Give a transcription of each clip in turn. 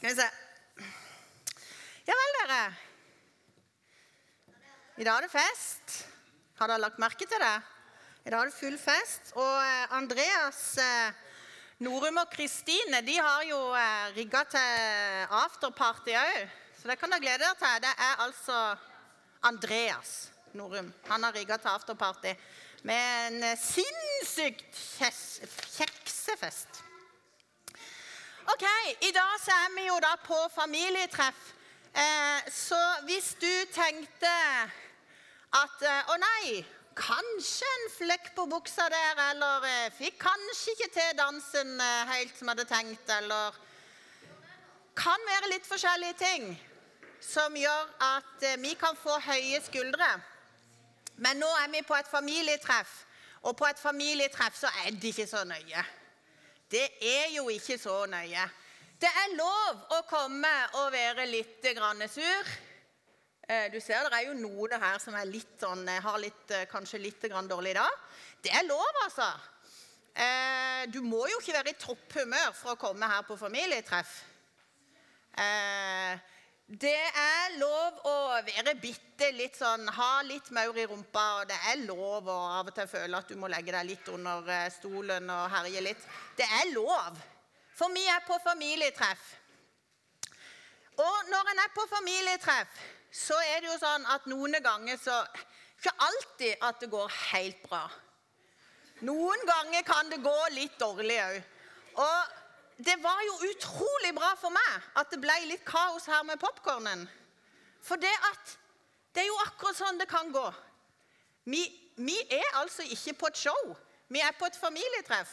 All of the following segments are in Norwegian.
Skal vi se Ja vel, dere. I dag er det fest. Har dere lagt merke til det? I dag er det full fest. Og eh, Andreas, eh, Norum og Kristine de har jo eh, rigga til afterparty òg. Så det kan dere glede dere til. Det er altså Andreas Norum. Han har rigga til afterparty med en sinnssykt kjeksefest. Ok, I dag så er vi jo da på familietreff. Eh, så hvis du tenkte at eh, Å nei, kanskje en flekk på buksa der, eller eh, fikk kanskje ikke til dansen eh, helt som jeg hadde tenkt, eller Kan være litt forskjellige ting som gjør at vi kan få høye skuldre. Men nå er vi på et familietreff, og på et familietreff så er det ikke så nøye. Det er jo ikke så nøye. Det er lov å komme og være litt grann sur. Eh, Du ser det er jo noen her som er litt sånn, eh, har litt, eh, kanskje litt grann dårlig dag. Det er lov, altså. Du må jo ikke være i topphumør for å komme her på familietreff. Det er lov å være bitte litt sånn, ha litt maur i rumpa, og det er lov å av og til føle at du må legge deg litt under eh, stolen og herje litt. Det er lov, for vi er på familietreff. Og når en er på familietreff, så er det jo sånn at noen ganger så Ikke alltid at det går helt bra. Noen ganger kan det gå litt dårlig òg. Og det var jo utrolig bra for meg at det ble litt kaos her med popkornen. For det at Det er jo akkurat sånn det kan gå. Vi, vi er altså ikke på et show. Vi er på et familietreff.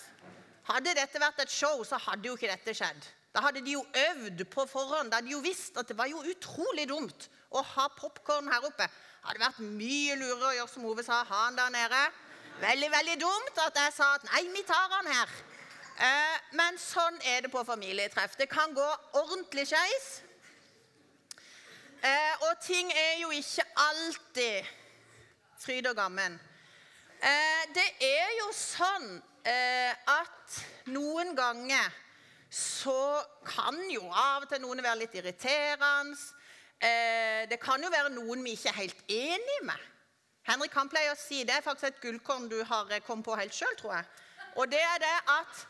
Hadde dette vært et show, så hadde jo ikke dette skjedd. Da hadde de jo øvd på forhånd. Da hadde de jo visst at det var jo utrolig dumt å ha popkorn her oppe. Det hadde vært mye lurere å gjøre som Ove sa, ha han der nede. Veldig, veldig dumt at jeg sa at nei, vi tar han her. Eh, men sånn er det på familietreff. Det kan gå ordentlig skeis. Eh, og ting er jo ikke alltid fryd og gammen. Eh, det er jo sånn at noen ganger så kan jo av og til noen være litt irriterende. Det kan jo være noen vi ikke er helt enige med. Henrik han pleier å si, Det er faktisk et gullkorn du har kommet på helt sjøl, tror jeg. Og det er det at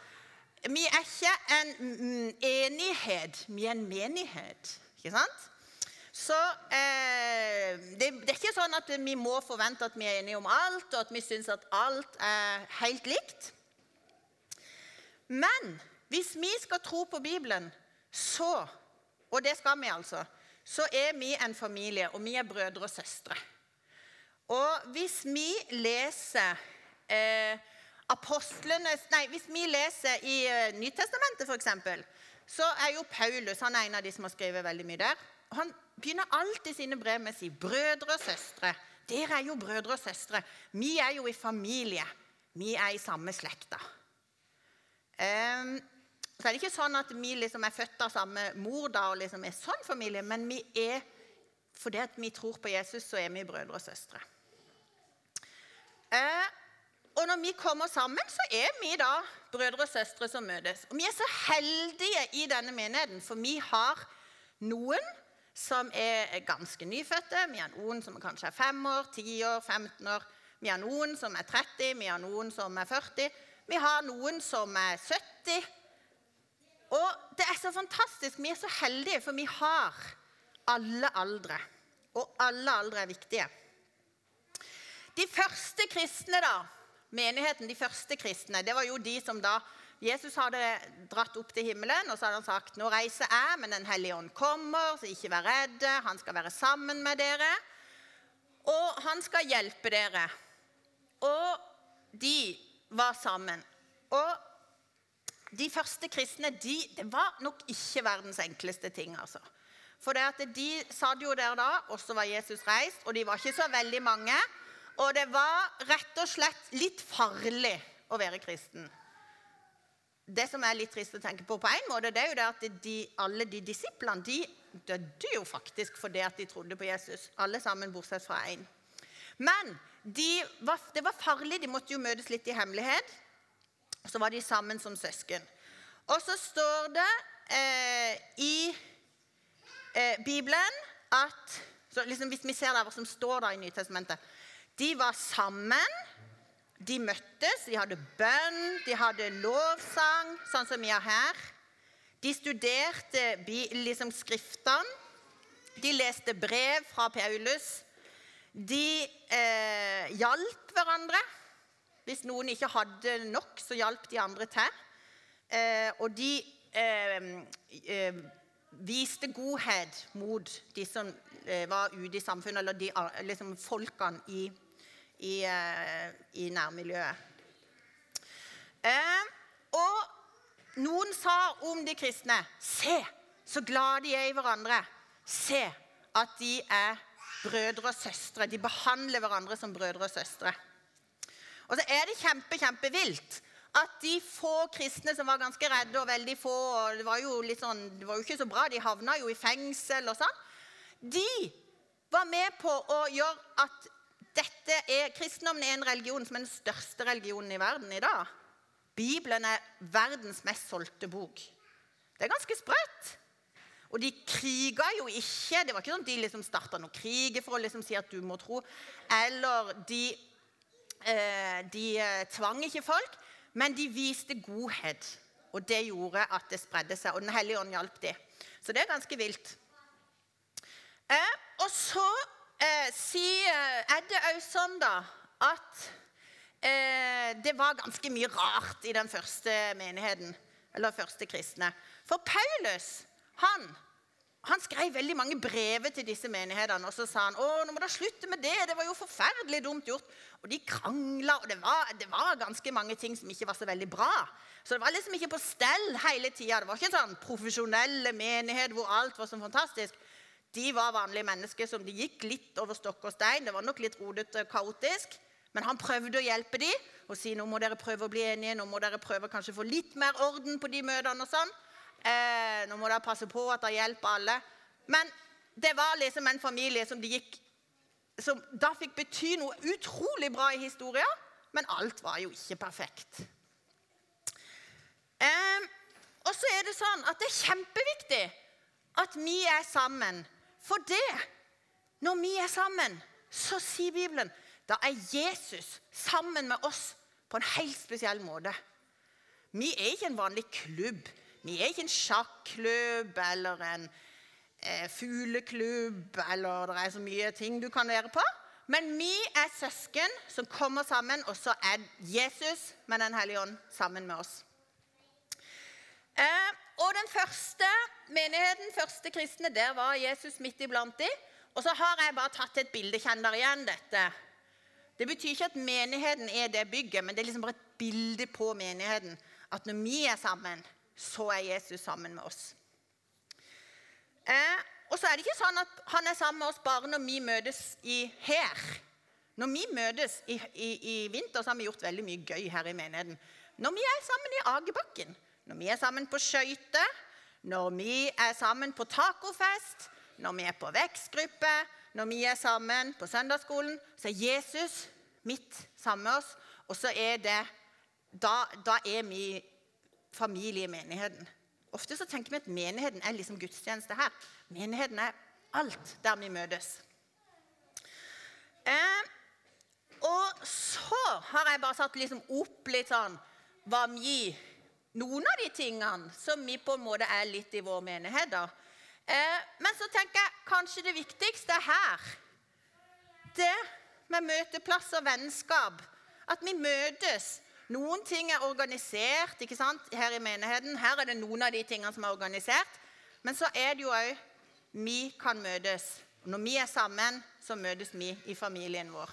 vi er ikke en enighet, vi er en menighet. Ikke sant? Så eh, det, det er ikke sånn at vi må forvente at vi er enige om alt, og at vi syns at alt er helt likt. Men hvis vi skal tro på Bibelen, så Og det skal vi altså. Så er vi en familie, og vi er brødre og søstre. Og hvis vi leser eh, apostlenes Nei, hvis vi leser i eh, Nytestamentet, f.eks., så er jo Paulus han er en av de som har skrevet veldig mye der. Han begynner alltid sine brev med å si 'brødre og søstre'. Dere er jo brødre og søstre. Vi er jo i familie. Vi er i samme slekta. Um, så er det ikke sånn at vi liksom er født av samme mor da, og liksom er sånn familie, men vi er, fordi vi tror på Jesus, så er vi brødre og søstre. Eh, og når vi kommer sammen, så er vi da brødre og søstre som møtes. Og vi er så heldige i denne menigheten, for vi har noen som er ganske nyfødte. Vi har noen som kanskje er fem år, ti år, 15 år. Vi har noen som er 30, vi har noen som er 40. Vi har noen som er 70. Og det er så fantastisk. Vi er så heldige, for vi har alle aldre. Og alle aldre er viktige. De første kristne, da, menigheten, de første kristne, det var jo de som da Jesus hadde dratt opp til himmelen, og så hadde han sagt nå reiser jeg, men Den hellige ånd kommer, så ikke vær redde. Han skal være sammen med dere, og han skal hjelpe dere. Og de var sammen. Og de første kristne de, det var nok ikke verdens enkleste ting. altså. For det at De satt jo der da, og så var Jesus reist, og de var ikke så veldig mange. Og det var rett og slett litt farlig å være kristen. Det som er litt trist å tenke på på en måte, det er jo det at de, alle de disiplene de døde jo faktisk fordi at de trodde på Jesus. Alle sammen bortsett fra én. Men de var, det var farlig. De måtte jo møtes litt i hemmelighet. Så var de sammen som søsken. Og så står det eh, i eh, Bibelen at liksom Hvis vi ser der hva som står da i Nytestamentet De var sammen, de møttes, de hadde bønn, de hadde lovsang, sånn som vi har her. De studerte liksom, skriftene. De leste brev fra Paulus. De eh, hjalp hverandre. Hvis noen ikke hadde nok, så hjalp de andre til. Eh, og de eh, eh viste godhet mot de som eh, var ute i samfunnet, eller de, liksom folkene i, i, eh, i nærmiljøet. og noen sa om de kristne Se, så glad de er i hverandre. Se at de er brødre og søstre. De behandler hverandre som brødre og søstre. Og så er det kjempe, kjempevilt at de få kristne som var ganske redde, og veldig få og Det var jo litt sånn, det var jo ikke så bra, de havna jo i fengsel og sånn. De var med på å gjøre at dette er, Kristendommen er en religion som er den største religionen i verden i dag. Bibelen er verdens mest solgte bok. Det er ganske sprøtt. Og de kriga jo ikke. Det var ikke sånn at de liksom starta noen krig for å liksom si at du må tro. Eller de, eh, de eh, tvang ikke folk, men de viste godhet. Og det gjorde at det spredde seg. Og Den hellige ånd hjalp dem. Så det er ganske vilt. Eh, og så eh, sier, Edde er sånn da at eh, det var ganske mye rart i den første menigheten. Eller første kristne. For Paulus han, han skrev veldig mange brev til disse menighetene. Og så sa han å, nå må dere slutte med det, det var jo forferdelig dumt gjort. Og de krangla, og det var, det var, ganske mange ting som ikke var så veldig bra. Så det var liksom ikke på stell hele tida. Det var ikke en sånn profesjonell menighet hvor alt var så fantastisk. De var vanlige mennesker som de gikk litt over stokk og stein. Det var nok litt rodete og kaotisk. Men han prøvde å hjelpe dem og si nå må dere prøve å bli enige, nå må dere prøve kanskje få litt mer orden på de møtene. og sånn. Eh, nå må dere passe på at dere hjelper alle. Men det var liksom en familie som, gikk, som da fikk bety noe utrolig bra i historien, men alt var jo ikke perfekt. Eh, og så er det sånn at det er kjempeviktig at vi er sammen. For det, når vi er sammen, så sier Bibelen da er Jesus sammen med oss på en helt spesiell måte. Vi er ikke en vanlig klubb vi er ikke en sjakklubb eller en eh, fugleklubb eller det er så mye ting du kan være på. Men vi er søsken som kommer sammen, og så er Jesus med Den hellige ånd sammen med oss. Eh, og den første menigheten, første kristne, der var Jesus midt iblant dem. Og så har jeg bare tatt et bilde. Kjenn igjen dette? Det betyr ikke at menigheten er det bygget, men det er liksom bare et bilde på menigheten. At når vi er sammen, så er Jesus sammen med oss. Eh, og så er det ikke sånn at han er sammen med oss bare når vi møtes i her. Når vi møtes i, i, i vinter, så har vi gjort veldig mye gøy her i menigheten. Når vi er sammen i Agebakken, når vi er sammen på skøyter, når vi er sammen på tacofest, når vi er på vekstgruppe, når vi er sammen på søndagsskolen, så er Jesus midt sammen med oss. Og så er det Da, da er vi familie i menigheten. Ofte så tenker vi at menigheten er liksom gudstjeneste her. Menigheten er alt der vi møtes. Eh, og så har jeg bare satt liksom opp litt sånn hva vi Noen av de tingene som vi på en måte er litt i vår menighet. da. Eh, men så tenker jeg kanskje det viktigste er her Det med møteplass og vennskap. At vi møtes noen ting er organisert ikke sant, her i menigheten. Her er det noen av de tingene som er organisert. Men så er det jo òg vi kan møtes. Når vi er sammen, så møtes vi i familien vår.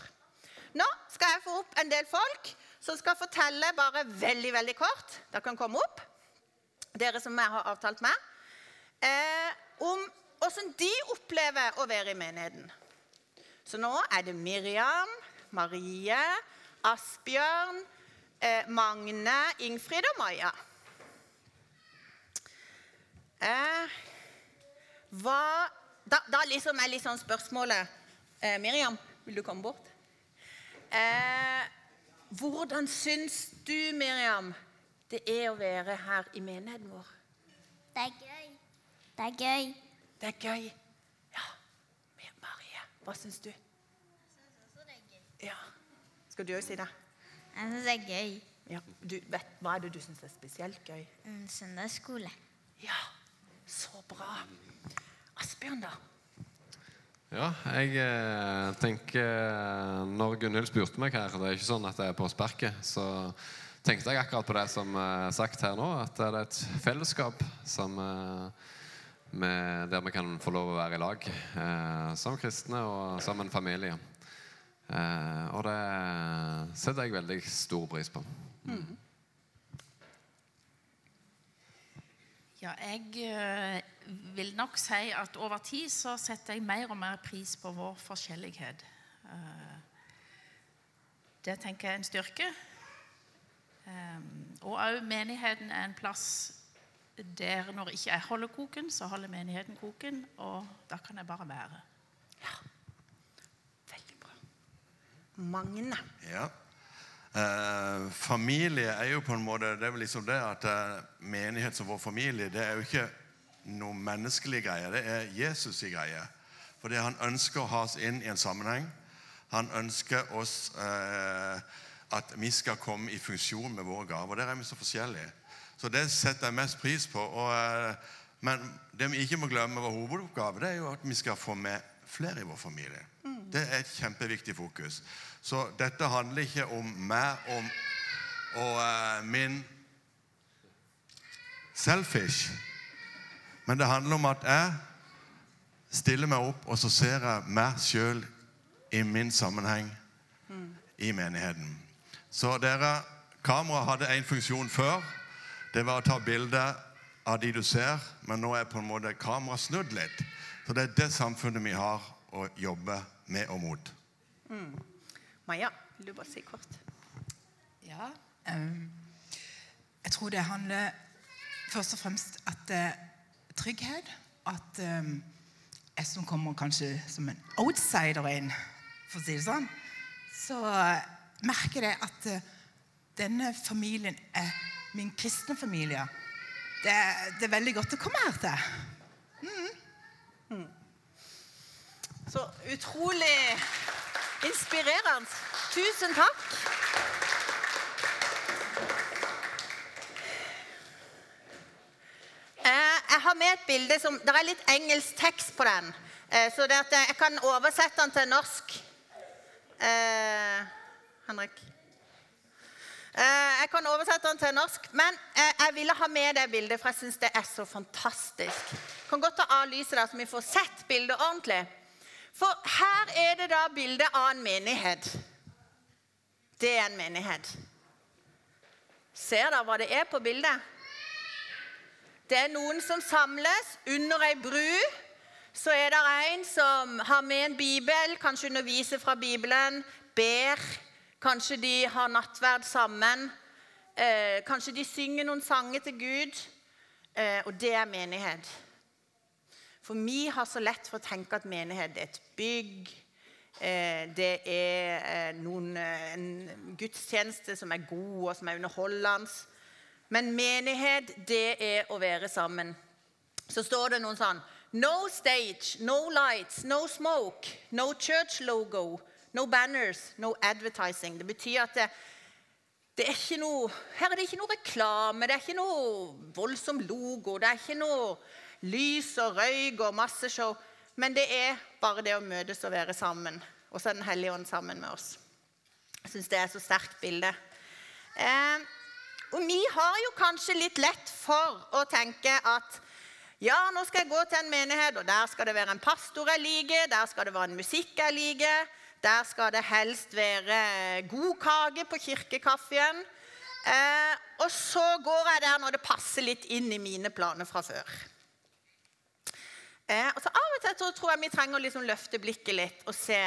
Nå skal jeg få opp en del folk som skal fortelle bare veldig veldig kort. Dere kan komme opp, dere som jeg har avtalt med. Eh, om åssen de opplever å være i menigheten. Så nå er det Miriam, Marie, Asbjørn, eh, Magne, Ingfrid og Maja. Eh, hva Da, da liksom er liksom spørsmålet eh, Miriam, vil du komme bort? Eh, hvordan syns du, Miriam, det er å være her i menigheten vår? Det er gøy. Det er gøy. Det er gøy. Ja. Marie, Hva syns du? Jeg syns også det er gøy. Ja. Skal du òg si det? Jeg syns det er gøy. Ja. Du, vet, hva er det du syns er spesielt gøy? Mm, Søndagsskole. Ja, så bra. Asbjørn, da? Ja, jeg eh, tenker eh, Når Gunhild spurte meg her, det er ikke sånn at jeg er på sparket, så tenkte jeg akkurat på det som er sagt her nå, at det er et fellesskap som, eh, med, der vi kan få lov å være i lag eh, som kristne og som en familie. Eh, og det setter jeg veldig stor pris på. Ja, jeg eh, vil nok si at over tid så setter jeg mer og mer pris på vår forskjellighet. Eh, det tenker jeg er en styrke. Eh, og òg menigheten er en plass der når ikke jeg holder koken, så holder menigheten koken, og da kan jeg bare være. Ja. Veldig bra. Magne. Ja. Eh, familie er jo på en måte Det er vel liksom det at eh, menighet som vår familie, det er jo ikke noe menneskelig greie. Det er Jesus' i greie. Fordi han ønsker å ha oss inn i en sammenheng. Han ønsker oss eh, at vi skal komme i funksjon med våre gaver. Der er vi så forskjellige. Så det setter jeg mest pris på. Og, eh, men det vi ikke må glemme vår hovedoppgave, det er jo at vi skal få med flere i vår familie. Det er et kjempeviktig fokus. Så dette handler ikke om meg om, og eh, min selfish. Men det handler om at jeg stiller meg opp, og så ser jeg meg sjøl i min sammenheng i menigheten. Så dere, kamera hadde en funksjon før. Det var å ta bilde av de du ser, men nå er på en måte kameraet snudd litt. Så det er det samfunnet vi har å jobbe med og mot. Maja, vil du bare si kort? Ja. Um, jeg tror det handler først og fremst at det er trygghet. At um, jeg som kommer kanskje som en outsider inn, for å si det sånn, så eh, merker jeg at uh, denne familien er min kristne familie. Det, det er veldig godt å komme her til. Så utrolig inspirerende. Tusen takk. Eh, Jeg har med et bilde som Det er litt engelsk tekst på den. Eh, Så det at jeg kan oversette den til norsk. Eh, Henrik? Eh, Jeg kan oversette den til norsk, men eh, jeg ville ha med det bildet, for jeg syns det er så fantastisk. Jeg kan godt ta av lyset, der, så vi får sett bildet ordentlig. For her er det da bilde av en menighet. Det er en menighet. Ser dere hva det er på bildet? Det er noen som samles under ei bru. Så er det en som har med en bibel, kanskje underviser fra Bibelen, ber. Kanskje de har nattverd sammen. Eh, kanskje de synger noen sanger til Gud. Eh, og det er menighet. For vi har så lett for å tenke at menighet er et bygg. Eh, det er eh, noen, eh, en gudstjeneste som er god og som er underholdende. Men menighet, det er å være sammen. Så står det noen sånn No stage, no lights, no smoke, no church logo, no banners, no advertising. Det betyr at det, det er ikke noe, her er det ikke noe reklame, det er ikke noe voldsom logo, det er ikke noe lys og røyk og masse show. Men det er bare det å møtes og være sammen. Og så er Den hellige ånd sammen med oss. Jeg syns det er et så sterkt bilde. Eh, og vi har jo kanskje litt lett for å tenke at ja, nå skal jeg gå til en menighet, og der skal det være en pastor jeg liker, der skal det være en musikk jeg liker, der skal det helst være god kake på kirkekaffen. Eh, og så går jeg der når det passer litt inn i mine planer fra før. Eh, så Av og til så tror jeg vi trenger å liksom løfte blikket litt og se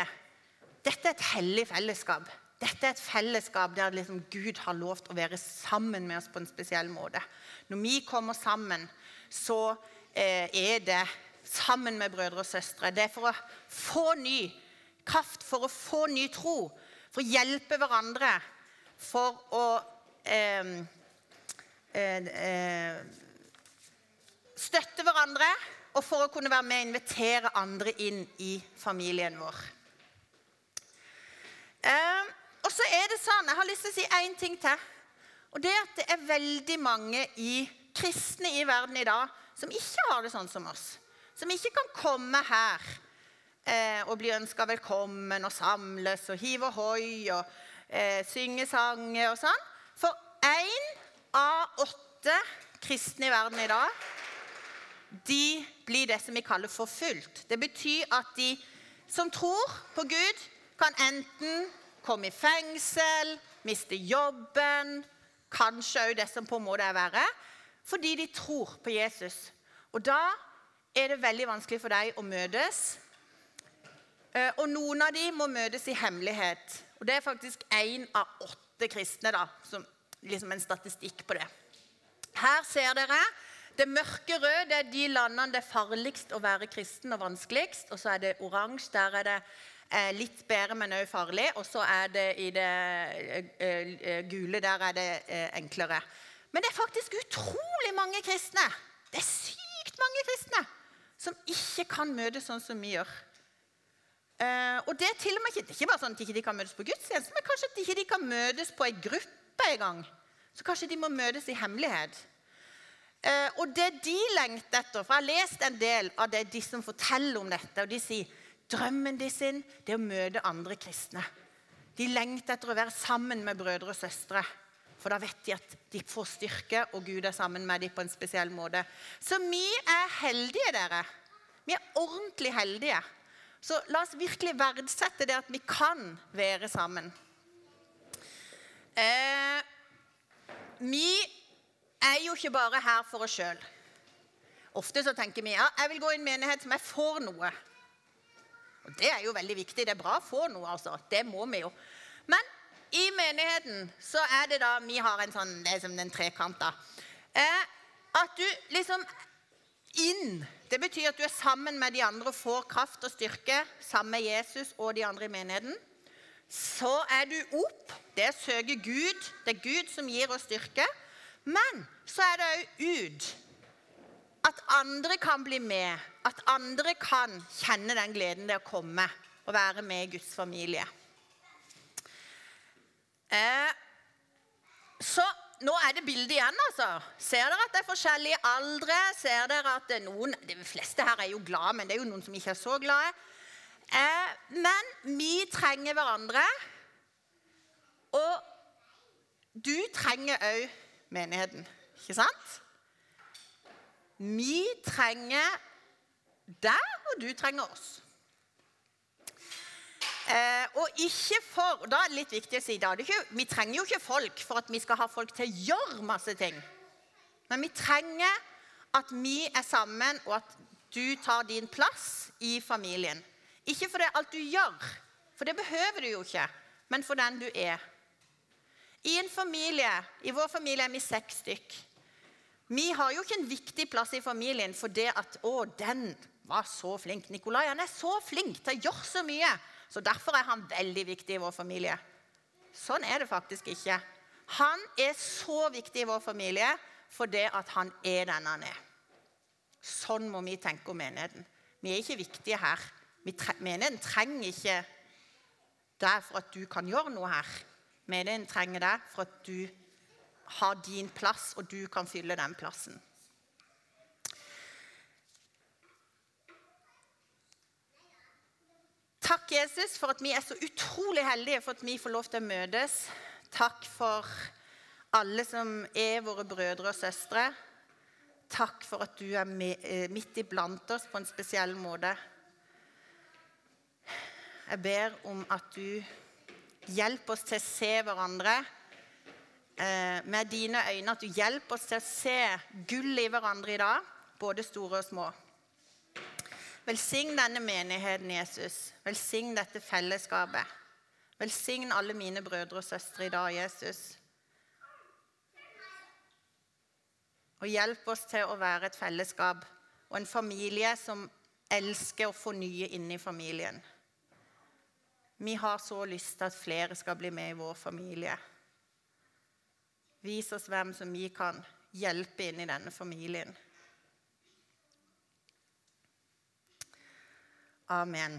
dette er et hellig fellesskap. Dette er et fellesskap der liksom Gud har lovt å være sammen med oss på en spesiell måte. Når vi kommer sammen, så eh, er det sammen med brødre og søstre. Det er for å få ny kraft, for å få ny tro, for å hjelpe hverandre, for å eh, eh, eh, støtte hverandre og for å kunne være med og invitere andre inn i familien vår. Eh, så er det sånn, Jeg har lyst til å si én ting til. Og det er at det er veldig mange i, kristne i verden i dag som ikke har det sånn som oss. Som ikke kan komme her eh, og bli ønska velkommen og samles og hive ohoi og eh, synge sanger og sånn. For én av åtte kristne i verden i dag de blir det som vi kaller forfulgt. Det betyr at de som tror på Gud, kan enten komme i fengsel, miste jobben, kanskje òg det som på en måte er verre, fordi de tror på Jesus. Og da er det veldig vanskelig for dem å møtes. Eh, og noen av dem må møtes i hemmelighet. Og det er faktisk én av åtte kristne, da, som liksom en statistikk på det. Her ser dere det mørke røde er de landene det er farligst å være kristen og vanskeligst. Og så er det oransje. Der er det litt bedre, men òg farlig. Og så er det i det eh, eh, gule, der er det eh, enklere. Men det er faktisk utrolig mange kristne. Det er sykt mange kristne som ikke kan møtes sånn som vi gjør. Eh, og Det er til og med ikke, det er ikke bare sånn at de ikke kan møtes på gudstjeneste, men kanskje at de ikke kan møtes på ei gruppe en gang. Så kanskje de må møtes i hemmelighet. Eh, og det de lengter etter For jeg har lest en del av det de som forteller om dette. og De sier drømmen de sin det er å møte andre kristne. De lengter etter å være sammen med brødre og søstre. For da vet de at de får styrke, og Gud er sammen med dem på en spesiell måte. Så vi er heldige, dere. Vi er ordentlig heldige. Så la oss virkelig verdsette det at vi kan være sammen. Eh, vi er jo ikke bare her for oss sjøl. Ofte så tenker vi ja, jeg vil gå i en menighet som jeg får noe. Og Det er jo veldig viktig. Det er bra å få noe, altså. Det må vi jo. Men i menigheten så er det da Vi har en sånn Det er som den trekanta. Eh, at du liksom inn Det betyr at du er sammen med de andre og får kraft og styrke sammen med Jesus og de andre i menigheten. Så er du opp. Det søker Gud. Det er Gud som gir oss styrke. Men så er det òg ut. At andre kan bli med. At andre kan kjenne den gleden det å komme og være med i Guds familie. Eh, så nå er det bildet igjen, altså. Ser dere at det er forskjellige aldre? Ser dere at er noen, De fleste her er jo glade, men det er jo noen som ikke er så glade. Eh, men vi trenger hverandre. Og du trenger òg menigheten. Ikke sant? Vi trenger deg, og du trenger oss. Eh, og ikke for, da er det litt viktig å si da, ikke, Vi trenger jo ikke folk for at vi skal ha folk til å gjøre masse ting. Men vi trenger at vi er sammen, og at du tar din plass i familien. Ikke for det alt du gjør, for det behøver du jo ikke, men for den du er. I en familie, i vår familie er vi seks stykk. Vi har jo ikke en viktig plass i familien for det at 'Å, den var så flink.' Nikolai han er så flink til å gjøre så mye, så derfor er han veldig viktig i vår familie. Sånn er det faktisk ikke. Han er så viktig i vår familie for det at han er den han er. Sånn må vi tenke om menigheten. Vi er ikke viktige her. Menigheten trenger ikke deg for at du kan gjøre noe her. Menigheten trenger deg for at du har din plass, og du kan fylle den plassen. Takk, Jesus, for at vi er så utrolig heldige for at vi får lov til å møtes. Takk for alle som er våre brødre og søstre. Takk for at du er eh, midt iblant oss på en spesiell måte. Jeg ber om at du hjelper oss til å se hverandre med dine øyne. At du hjelper oss til å se gullet i hverandre i dag, både store og små. Velsign denne menigheten, Jesus. Velsign dette fellesskapet. Velsign alle mine brødre og søstre i dag, Jesus. Og hjelp oss til å være et fellesskap og en familie som elsker å fornye inni familien. Vi har så lyst til at flere skal bli med i vår familie. Vis oss hvem som vi kan hjelpe inn i denne familien. Amen.